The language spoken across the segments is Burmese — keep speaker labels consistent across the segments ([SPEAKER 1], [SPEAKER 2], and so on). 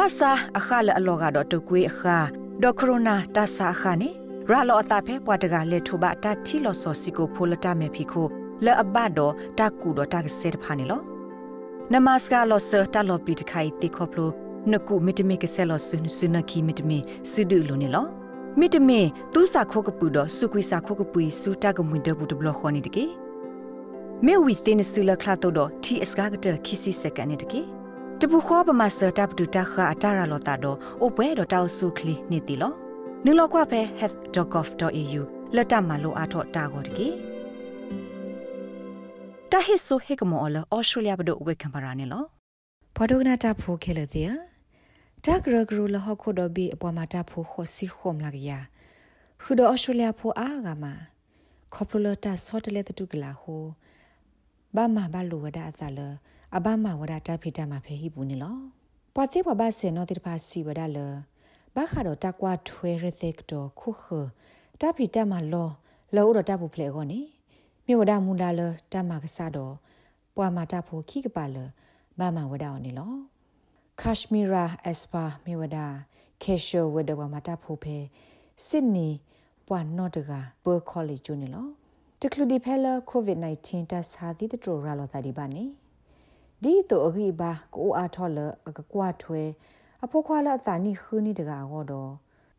[SPEAKER 1] တဆာအခါလအလောကတော့တကွေးအခါဒေါ်ခရိုနာတဆာအခါနေရာလောအတာဖဲပွားတကလေထုဘတာတီလောစောစီကိုဖိုလတာမေဖီခိုလဲအဘတော့တကူတော့တကစဲတဖာနေလောနမစကလောဆတာလောပီတခိုင်တေခေါပလိုနကုမီတမီကဆဲလောဆုနဆုနခီမီတမီစုဒူလိုနေလောမီတမီသူစာခိုကပူတော့စုကွီစာခိုကပူစူတာကမွင်ဒဘူးတဘလခေါနေတကေမေဝီတင်ဆူလခလာတော့တီအစကားကတခီစီစကန်နေတကေ တပူခေါ်ပမာစတပ်တူတခါအတာရလောတာတော့အိုပွဲတော့တောက်ဆုခလီနေတီလောနုလောက်ကွဖဲ health.gov.au လက်တမလိုအားတော့တာကိုတကေတဟစ်ဆိုဟေကမောလအော်စတြေးလျဘဒိုဝေကံပါရာနေလောဘောဒိုနာတာဖိုခဲလေတဲ့တာဂရဂရလဟခုဒဘီအပေါ်မှာတာဖိုခိုစီခုံလာကရခုဒအော်စတြေးလျဖိုအားကမှာခေါပလတာဆော့တလေတူကလာဟိုဘာမဘာလိုဝဒအသလ အဘမဝဒတာဖိတမှာဖဲဟိဘူးနေလောပတိဘဘဆေနောတိဖာစီဝဒလဘာခါတော့တကွာထွဲရသက်တော့ခုခတာဖိတမှာလောလောတော့တဘူးဖလေကောနေမြေဝဒမူလာလတမကစားတော့ပွာမာတာဖိုခိကပါလဘာမဝဒအောင်နေလော Kashmira Espa မြေဝဒ Kesho ဝဒဝမာတာဖိုဖဲ Sydney ပွာနော့တက Burr College ကျနေလောတကလူဒီဖဲလာ COVID-19 တဆာတိတတိုရာလောတာဒီပါနေ ဒီတော့အဂိဘာကိုအားထော်လအကကွာထွဲအဖို့ခွာလာတာနိခူနီတကာဟောတော့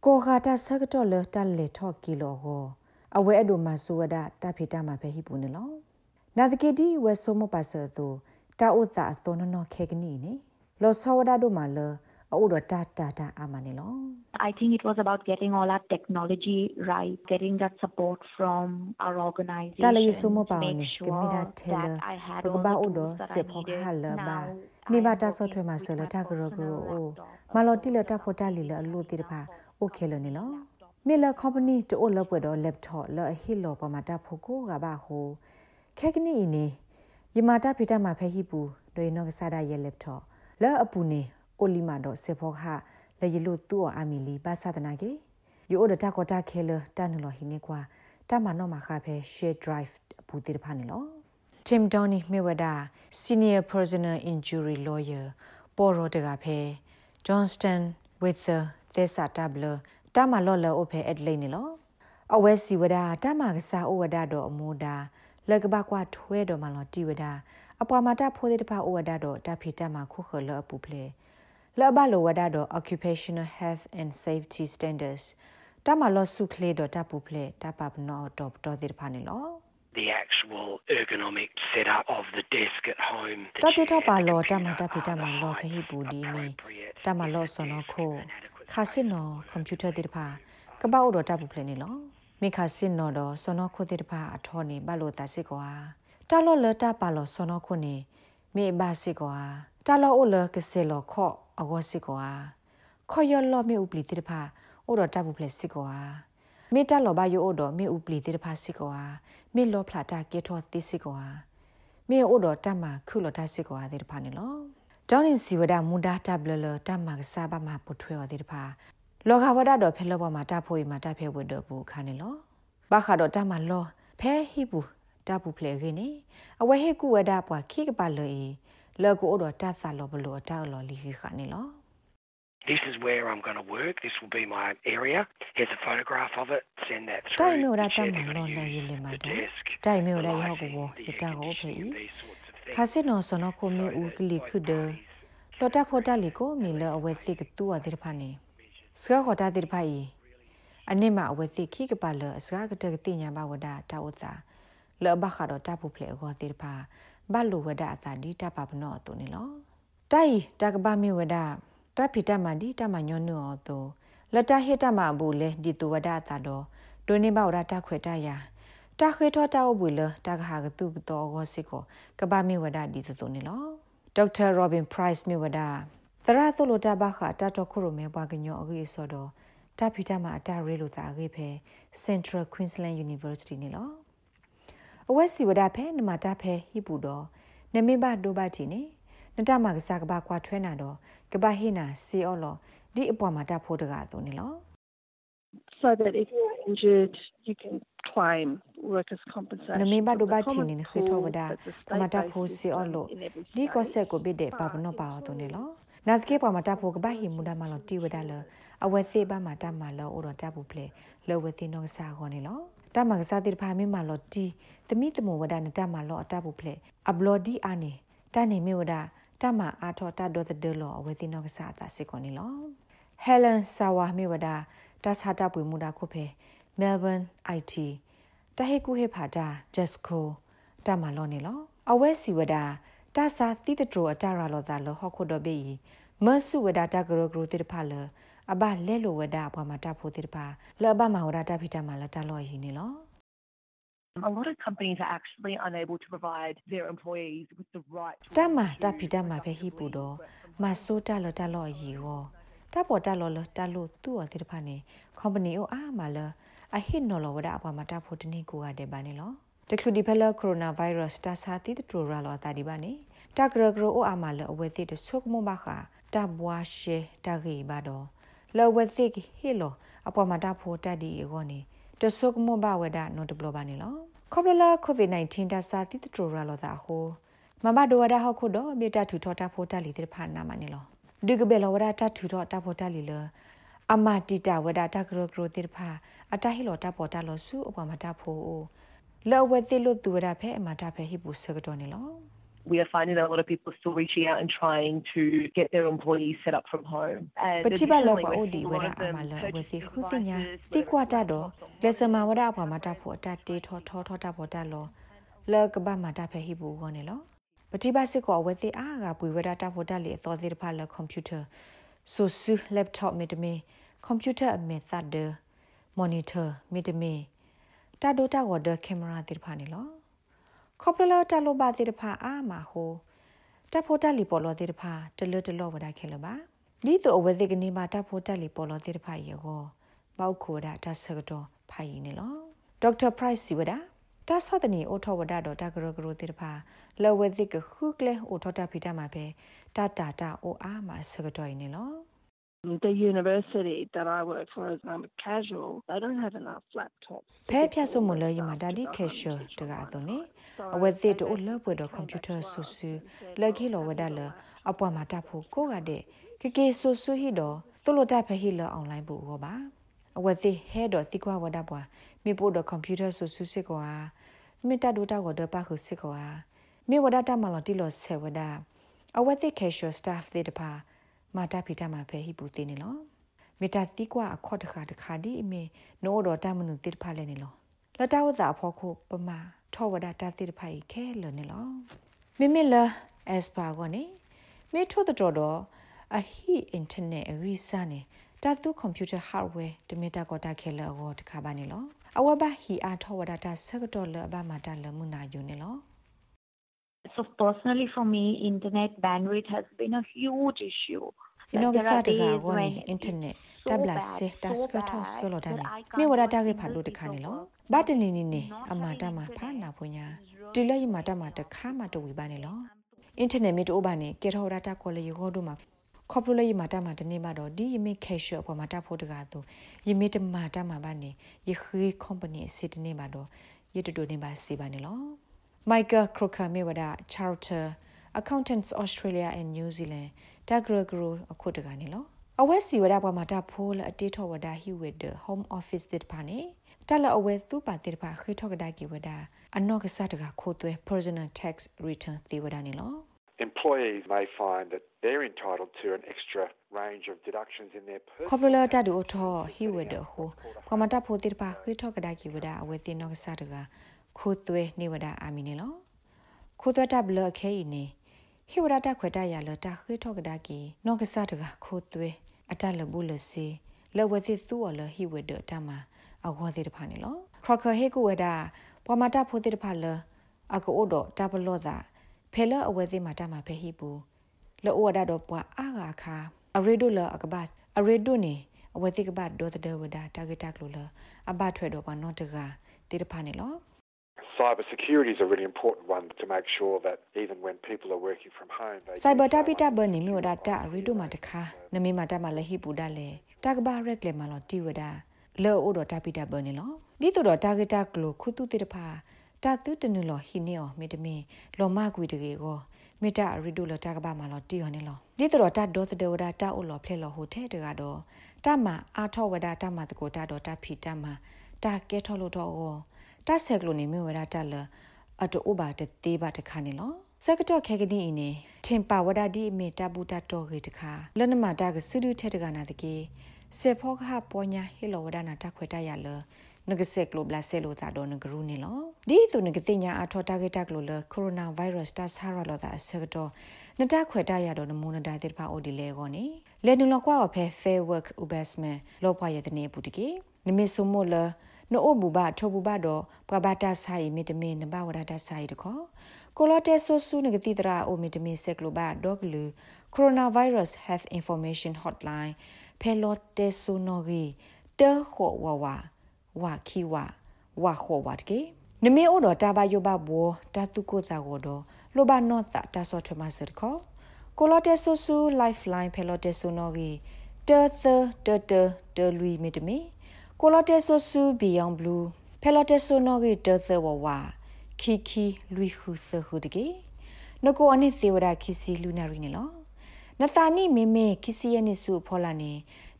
[SPEAKER 1] ကိုခါတာဆကတော့လတလေထော့ကီလောဟောအဝဲအဒိုမဆူဝဒတာဖေတာမှာပဲဟိပူနေလောနာတကေဒီဝဲဆိုမပါဆာတူတာဥစာအသောနနောခေကနီနေလောဆောဝဒဒိုမာလော အိုဒတာတာတာအာမနေလော
[SPEAKER 2] I think it was about getting all our technology right, getting that support from our organization.
[SPEAKER 1] တာလေဆုမပါနေကမီဒါထဲလဘကဘာအိုဒစေဖောခါလဘာနေဘာတာဆော့ထွဲမှာဆလတာဂရဂရအိုမလော်တီလတာဖောတာလီလအလို့တိတဖာโอเคလနေလောမေလကော်ပနီတိုလပွေတော့ laptop လအဟီလောပမာတာဖိုကိုကဘာဟိုခဲကနီနေယမာတာဖိတာမှာဖဲဟိပူဒွေနောကစားဒါရဲ့ laptop လောအပူနေ အိုလီမာတော့စေဖောခလေယလို့သူ့အာမီလီပါသဒနာကေယိုဒတာကောတာခဲလတန်လောဟိနေကွာတမနောမှာခဖဲ share drive ဘူတိတဖာနေလော Tim Downey Mewada Senior Personal Injury Lawyer ပေါ်ရောတကဖဲ Johnston with the Thesa Tabler တမလော်လောအဖဲအက်လိနေလောအဝဲစီဝဒတမကစားဩဝဒတော့အမူဒါလကဘကွာထွဲတော်မလောတီဝဒအပွားမတာဖိုးတဲ့တဖဩဝဒတော့တဖီတမခုခလောအပူဖလေ လဘလောဝဒတော့ occupational health and safety standards တမလောစုခလေတော့တပူဖလေတပပနောတော့တော်တဲ့ဖာနေလော
[SPEAKER 3] the actual ergonomic setup of the desk at home
[SPEAKER 1] တတတပါလောတမတဖီတမလောဖဟိပူဒီမီတမလောစနောခိုခါစင်နောကွန်ပျူတာတဲ့ဖာကပောက်တော့တပူဖလေနေလောမိခါစင်နောတော့စနောခိုတဲ့ဖာအထောနေဘလို့တစစ်ကွာတလောလတပါလောစနောခိုနေမိဘစစ်ကွာတလောအိုလကစေလောခော့ အဂောစစ်ကွာခေါ်ရလောမိဥပလီတဲ့ဖာအိုတော့တပူဖလေစစ်ကွာမေတ္တာလောဘယိုအိုတော့မေဥပလီတဲ့ဖာစစ်ကွာမေလောဖလာတာကေထောတိစစ်ကွာမေအိုတော့တမခုလောတစစ်ကွာတဲ့ဖာနေလောတောင်းနေစီဝဒမူဒါတဘလလတမကစားပါမှာပုထွေော်တဲ့ဖာလောကဝဒတော့ဖဲလောဘမှာတဖို့ရမှာတဖဲဝဒဘူးခါနေလောဘာခါတော့တမလောဖဲဟိဘူးတပူဖလေခင်းနေအဝဲဟိကူဝဒပွားခိကပါလေ လောကိုတော့တသလောဘလောတောက်လောလီခါနေလော
[SPEAKER 3] This is where I'm going to work. This will be my area. Here's a photograph of it. Send that through.
[SPEAKER 1] တိုင်မျိုးရတမ်းမလောလဲရလေမှာတဲ့တိုင်မျိုးရရောက်ကိုရတာကိုဖေးခါစစ်နော်စနခုမေဦးကလီခုဒလော်တာဖော်တာလီကိုမီလအဝဲသိကတူအတဲ့ဖာနေစကားခေါ်တာတဲ့ဖာဤအနစ်မှာအဝဲသိခိကပါလစကားကတဲ့တိညာဘဝဒတာဝတာလောဘခါတော့တပုဖလေခေါ်တဲ့ဖာ ဘလိုဝဒအတာဒီတပပနောတုန်လောတိုင်တကဘာမီဝဒတဖီတမဒီတမညောနောတောလတဟိတမဘူးလေဒီတဝဒတာတော့ဒိုနေဘောရတာခွေတရာတာခွေထောတာအဘူလတာခါကတုကတော့ဂောစစ်ကိုကဘာမီဝဒဒီသုနေလောဒေါက်တာရောဘင်ပရိုက်မီဝဒသရသလိုတာဘခတာတော့ခုရမဲဘွားကညောအကြီးစောတော့တာဖီတမအတာရဲလို့သာအကြီးဖဲ Central Queensland University နေလော အဝက်စီဝဒဖဲနမတာဖဲဟိပူတော့နမေဘဒိုဘချီနေနတမကစားကဘာကွာထွဲနာတော့ကဘာဟိနာစီအော်လောဒီအပေါ်မှာတဖို့တကားတုံးနေလော
[SPEAKER 4] so that if you are injured you can claim workers compensation
[SPEAKER 1] နမေဘဒိုဘချီနေခေထောဝဒပမတာဖို့စီအော်လောဒီကောဆက်ကိုဘိတဲ့ပါပနောပါတုံးနေလောနာတကေပမာတာဖိုကဘာဟီမူဒါမလောတီဝဒါလအဝဲစေပါမာတာမလောအိုတော့တပူဖလေလောဝသိနောစာခေါနေလော တမကစားတိဖာမေမလောတီတမိတမဝဒနတမလောအတပူဖလေအဘလော်ဒီအာနေတနေမေဝဒတမအာထောတဒေါ်တဒေလောအဝဲသိနောကစားတာစေခေါနေလောဟဲလန်ဆာဝါမေဝဒတသဟာတပွေမူဒါခုဖေမဲလ်ဘန် IT တဟေကူဟေဖာတာဂျက်စကိုတမလောနေလောအဝဲစီဝဒတာစာတိတထရအတရာလောတာလောဟခုဒဘေယီမဆုဝဒတာဂရဂရတိတဖာလ အဘလဲလိုဝဒအပေါ်မှာတဖို့တိတဖာလောဘမဟောဒတာဖိတမှာလတလောယီနေလော
[SPEAKER 5] A lot of companies are actually unable to provide their employees with the right
[SPEAKER 1] တမတာဖိတမှာပဲဟိပူတော့မဆိုးတလတလောယီဟောတပေါ်တလောလတလို့သူ့အတိတဖာနေ company အိုအားမလအဟိနော်လောဝဒအပေါ်မှာတဖို့တနည်းကိုရတယ်ပါနေလောတခုဒီဖလကိုရိုနာဗိုင်းရပ်စ်တဆာတိတထရလောတာဒီပါနေတဂရဂရအိုအမလအဝဲတိတဆုကမဘခတဘွားရှေတဂီပါတော့ လောဝဲတိဟီလောအပေါ်မှာတဖို့တတ်ဒီရောနေတဆုကမဘဝဒနော်တဘလပါနေလောခေါပလလာကိုဗစ် -19 တဆာတိတထရလောတာဟိုမမဒဝဒဟခုတော့မြေတထူထောတာဖို့တလီတဲ့ဖာနာမနေလောဒီကဘဲလောဝဒတထူထောတာဖို့တလီလောအမတီတာဝဒတဂရဂရတိဖာအတဟီလောတပေါ်တလောစုအပေါ်မှာတဖို့လောဝတိလို့သူရဖဲအမတာဖဲဟိပူစကတော့နေလော
[SPEAKER 5] we are finding that a lot of people are still reaching out and trying to get their employees set up from home. And
[SPEAKER 1] ပတိပါလော
[SPEAKER 5] additionally,
[SPEAKER 1] ပါ
[SPEAKER 5] we're
[SPEAKER 1] အိုဒီ
[SPEAKER 5] seeing a
[SPEAKER 1] ဝ
[SPEAKER 5] lot
[SPEAKER 1] ရ
[SPEAKER 5] of
[SPEAKER 1] အ
[SPEAKER 5] them
[SPEAKER 1] မလဝစီ
[SPEAKER 5] purchasing
[SPEAKER 1] ခုစညာ
[SPEAKER 5] devices
[SPEAKER 1] တိကွာ
[SPEAKER 5] that
[SPEAKER 1] တ
[SPEAKER 5] are
[SPEAKER 1] တော့
[SPEAKER 5] cost
[SPEAKER 1] လက်စမဝရအပေါ်မှာတဖို့တတေထောထောထောတပေါ်တလောလောကဘာမှာတဖဲဟိပူကောနေလောပတိပါစစ်ကောဝတိအားကပွေဝရတဖို့တလေအတော်သေးတဖာလကွန်ပျူတာဆိုဆူလပ်တော့မီတမီကွန်ပျူတာအမေသတ်ဒမော်နီတာမီတမီတာဒိုတာဝဒကင်မရာတိဖာနေလော ခေါပလလာတလိုပါတိဖာအာမဟိုတဖို့တက်လီပေါ်လောတိတဖာတလွတ်တလောဝဒခဲလပါဒီတော့အဝသိကနေမှာတဖို့တက်လီပေါ်လောတိတဖာရေကိုပောက်ခိုဒါတဆကတော့ဖိုင်နေလောဒေါက်တာပရိုက်စီဝဒါတဆောတနီအိုထောဝဒါတော့တကရဂရတိတဖာလောဝသိကခုကလေအိုထောတာဖီတာမှာပဲတတာတာအိုအားမှာဆကတော့နေလော
[SPEAKER 4] The university that I work for is um, casual. They don't have enough laptops.
[SPEAKER 1] ဖဲဖြတ်ဆုံးမလို့ရမှာဒါဒီကက်ရှယ်တကအတော့နေ အဝသိတိုလပွေတော့ကွန်ပျူတာဆူဆူလက်ကြီးလောဝဒါလအပွားမှာတဖို့ကိုကတဲ့ကကေဆူဆူဟီတော့တူလို့တဖဟီလအွန်လိုင်းဘူးဟောပါအဝသိဟဲတော့တိကွာဝဒါပွားမိဖို့တော့ကွန်ပျူတာဆူဆူစစ်ကွာမိတဒူတာကိုတော့ပါခုစစ်ကွာမိဝဒါတမလော်တီလော်ဆေဝဒါအဝသိကက်ရှယ်စတာဖ်တဲ့တပါမာတာဖီတာမှာဖဲဟီပူတင်နေလောမေတာတိကွာအခေါ်တခါတခါဒီအမေနိုးတော့တမနုတိတဖာလဲနေလောလတဝဇာဖို့ခုပမာ ထောဝဒတာတိတဖိုင်ခဲလနေလောမိမိလအက်စပါကောနေမေထို့တော်တော့အဟီအင်တာနက်ရီစာနေတာတူကွန်ပျူတာဟတ်ဝဲတမီတာကောတာခဲလောကိုတခါပါနေလောအဝဘဟီအားထောဝဒတာဆက်တော်လဘမာတာလမှုနာယူနေလော
[SPEAKER 2] So personally for me, internet bandwidth has been a huge issue.
[SPEAKER 1] ဒီနောက
[SPEAKER 2] There
[SPEAKER 1] စား
[SPEAKER 2] are
[SPEAKER 1] တက
[SPEAKER 2] days
[SPEAKER 1] ကောနေ
[SPEAKER 2] when
[SPEAKER 1] အင် တာနက်
[SPEAKER 2] so
[SPEAKER 1] တဘလာ
[SPEAKER 2] bad,
[SPEAKER 1] စေတ
[SPEAKER 2] so
[SPEAKER 1] စကထော့
[SPEAKER 2] bad
[SPEAKER 1] စကလောတာ
[SPEAKER 2] that
[SPEAKER 1] နေ
[SPEAKER 2] I can't
[SPEAKER 1] မြေဝရတာ
[SPEAKER 2] work
[SPEAKER 1] ကေ
[SPEAKER 2] a
[SPEAKER 1] ဖာလို့
[SPEAKER 2] single
[SPEAKER 1] တခါနေ
[SPEAKER 2] piece of
[SPEAKER 1] လော
[SPEAKER 2] work.
[SPEAKER 1] ဘာတနေနေနေ
[SPEAKER 2] Not
[SPEAKER 1] အမ
[SPEAKER 2] having
[SPEAKER 1] တာမှာဖာ
[SPEAKER 2] internet
[SPEAKER 1] နာဖွညာ
[SPEAKER 2] is really
[SPEAKER 1] တီလရမတာမှာတခါမှတဝေပါနေလောအင်တာနက်မြေတိုးပါနေကေထောရတာကောလေရောတို့မှာခေါပလိုလေမတာမှာတနေ့မှာတော့ဒီယမေကက်ရှ်အပေါ်မှာတဖို့တကားတော့ယမေတမတာမှာပါနေယခေးကုမ္ပဏီစစ်တနေ့မှာတော့ရတူတူနေပါစီပါနေလောမိုက်ကယ်ခရိုကာမေဝဒါချာတာ accountants australia and new zealand တဂရဂရအခုတကနေလော အဝဲစီဝဒပေါ်မှာတဖိုးလအတေထောဝဒဟီဝဒ home office တစ်ပါနေတလအဝဲသူပါတေပါခေထောကဒါကီဝဒအနောက်ကစားတကခိုးသွဲ personal tax return သေဝဒနေလော
[SPEAKER 6] Employees may find that they're entitled to an extra range of deductions in their
[SPEAKER 1] ခေါ
[SPEAKER 6] personal
[SPEAKER 1] ပလတာဒူထောဟီဝဒဟိုကမတာဖိုတေပါခေထောကဒါကီဝဒအဝဲတင်နောက်ကစားတကခိုးသွဲနေဝဒအာမီနေလောခိုးသွဲတဘလခဲဤနေ ဟိဝရတာခွေတရလတာခေထောကဒါကီနောက်ကစားတကခိုးသွဲအတလဘူးလစီလဝသိသူော်လဟိဝဒတမအဝသေးတဖာနေလောခရခဟေကူဝဒပမတာဖိုတေတဖာလအကောဒတဘလောသာဖဲလအဝဲသေးမှာတမဖဲဟိဘူးလောဝဒတော့ပွာအာဂါခါအရေဒိုလအကဘတ်အရေဒိုနေအဝဲသေးကဘတ်ဒေါ်တဲ့ဝဒတာဂက်တက်လို့လအဘထွဲတော့ပါနော်တကတေတဖာနေလော
[SPEAKER 6] Cyber security is a really important one to make sure that even when people are working from home, they
[SPEAKER 1] cyber
[SPEAKER 6] do so
[SPEAKER 1] tapita
[SPEAKER 6] under
[SPEAKER 1] bani mi wada ta rido ma takha nami ma ta ma la hi pu da le ta ka ba rek le ma lo ti wada lo o do tapita bani lo di to do target ta klo khu tu ti da pha ta tu tenu lo hi ne o mi de mi lo ma gwi de ge go မေတာရီဒူလတာကဘာမလောတီဟောနေလောဒီတော့တတ်ဒေါ်တဲ့ဝဒတာအိုလောဖလေလောဟိုထဲတကတော့တမအာထောဝဒတမတကိုတာတော့တဖီတမတာကဲထောလို့တော့ တဆက်ကလိုနေမြဝဒတလအတူဥပါတတေးပါတခါနေလောစကတော့ခေကဒီနေထင်ပါဝဒဒီမေတဘူတတော်ခေတခါလနမတာကစူဒူထဲတကနာတကေစေဖောခပေါ်ညာဟီလောဝဒနာတခွေတရလနဂစက်ကလိုဘလာဆေလိုတာတော့ငဂရူနေလောဒီသူငကတိညာအထောတာဂက်တက်လိုလကိုရိုနာဗိုင်းရပ်စ်တာဆာရလောတာဆက်တော့နတခွေတရတော့နမူနတာတဲ့ပါအိုဒီလေကောနေလေနုလကွာအဖဲ fair work ubasme လောပွားရတဲ့နေပူတကေနမေဆုမိုလ နို့ဘူဘထောဘူဘတော့ပကဘာတာဆိုင်မီတမင်နဘဝဒတာဆိုင်တခေါကိုလတဲဆိုဆူနဂတိတရာအိုမီတမင်ဆက်ကလိုဘာဒေါကလူကိုရိုနာဗိုင်းရပ်စ် health information hotline ဖဲလော့တဲဆူနိုဂီတဲခေါ်ဝဝဝခီဝဝခေါ်ဝတ်ကေနမေအိုတော့တာဘယောဘဘောတာတုကိုတာကိုတော့လိုဘနော့တာတာဆော့ထမဆတ်ခေါကိုလတဲဆူဆူ lifeline ဖဲလော့တဲဆူနိုဂီတဲသတဲတဲတဲလူမီတမီ ကိုလတဲဆူဆူ beyond blue ဖဲလော်တဲဆူနိုဂီတဲသဝဝခီခီလူခုသဟုတကေနကိုအနိသေးဝဒခီစီလူနာရီနေလောနတာနိမေမေခီစီယနိစုဖောလာနေ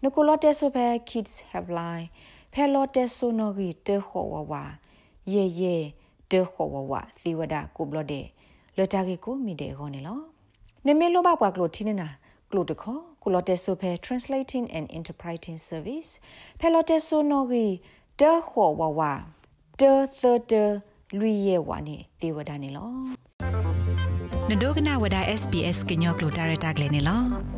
[SPEAKER 1] နကိုလတဲဆူဖဲ kids have line ဖဲလော်တဲဆူနိုဂီတဲခေါ်ဝဝယေယေတဲခေါ်ဝဝသီဝဒကိုဘလတဲ့လတာကေကိုမိတဲ့ခေါ်နေလောနမေလောဘပွားကလိုတီနေတာ ကလိုတခေါ်ကုလော်တက်ဆိုဖဲ translating and interpreting service ဖဲလော်တက်ဆိုနော်ဂီတဲခေါ်ဝဝတဲသတဲလူရဲ့ဝါနေတေဝဒနေလောနဒိုကနာဝဒ SBS ကညောကလိုတာရတာကလေးနေလော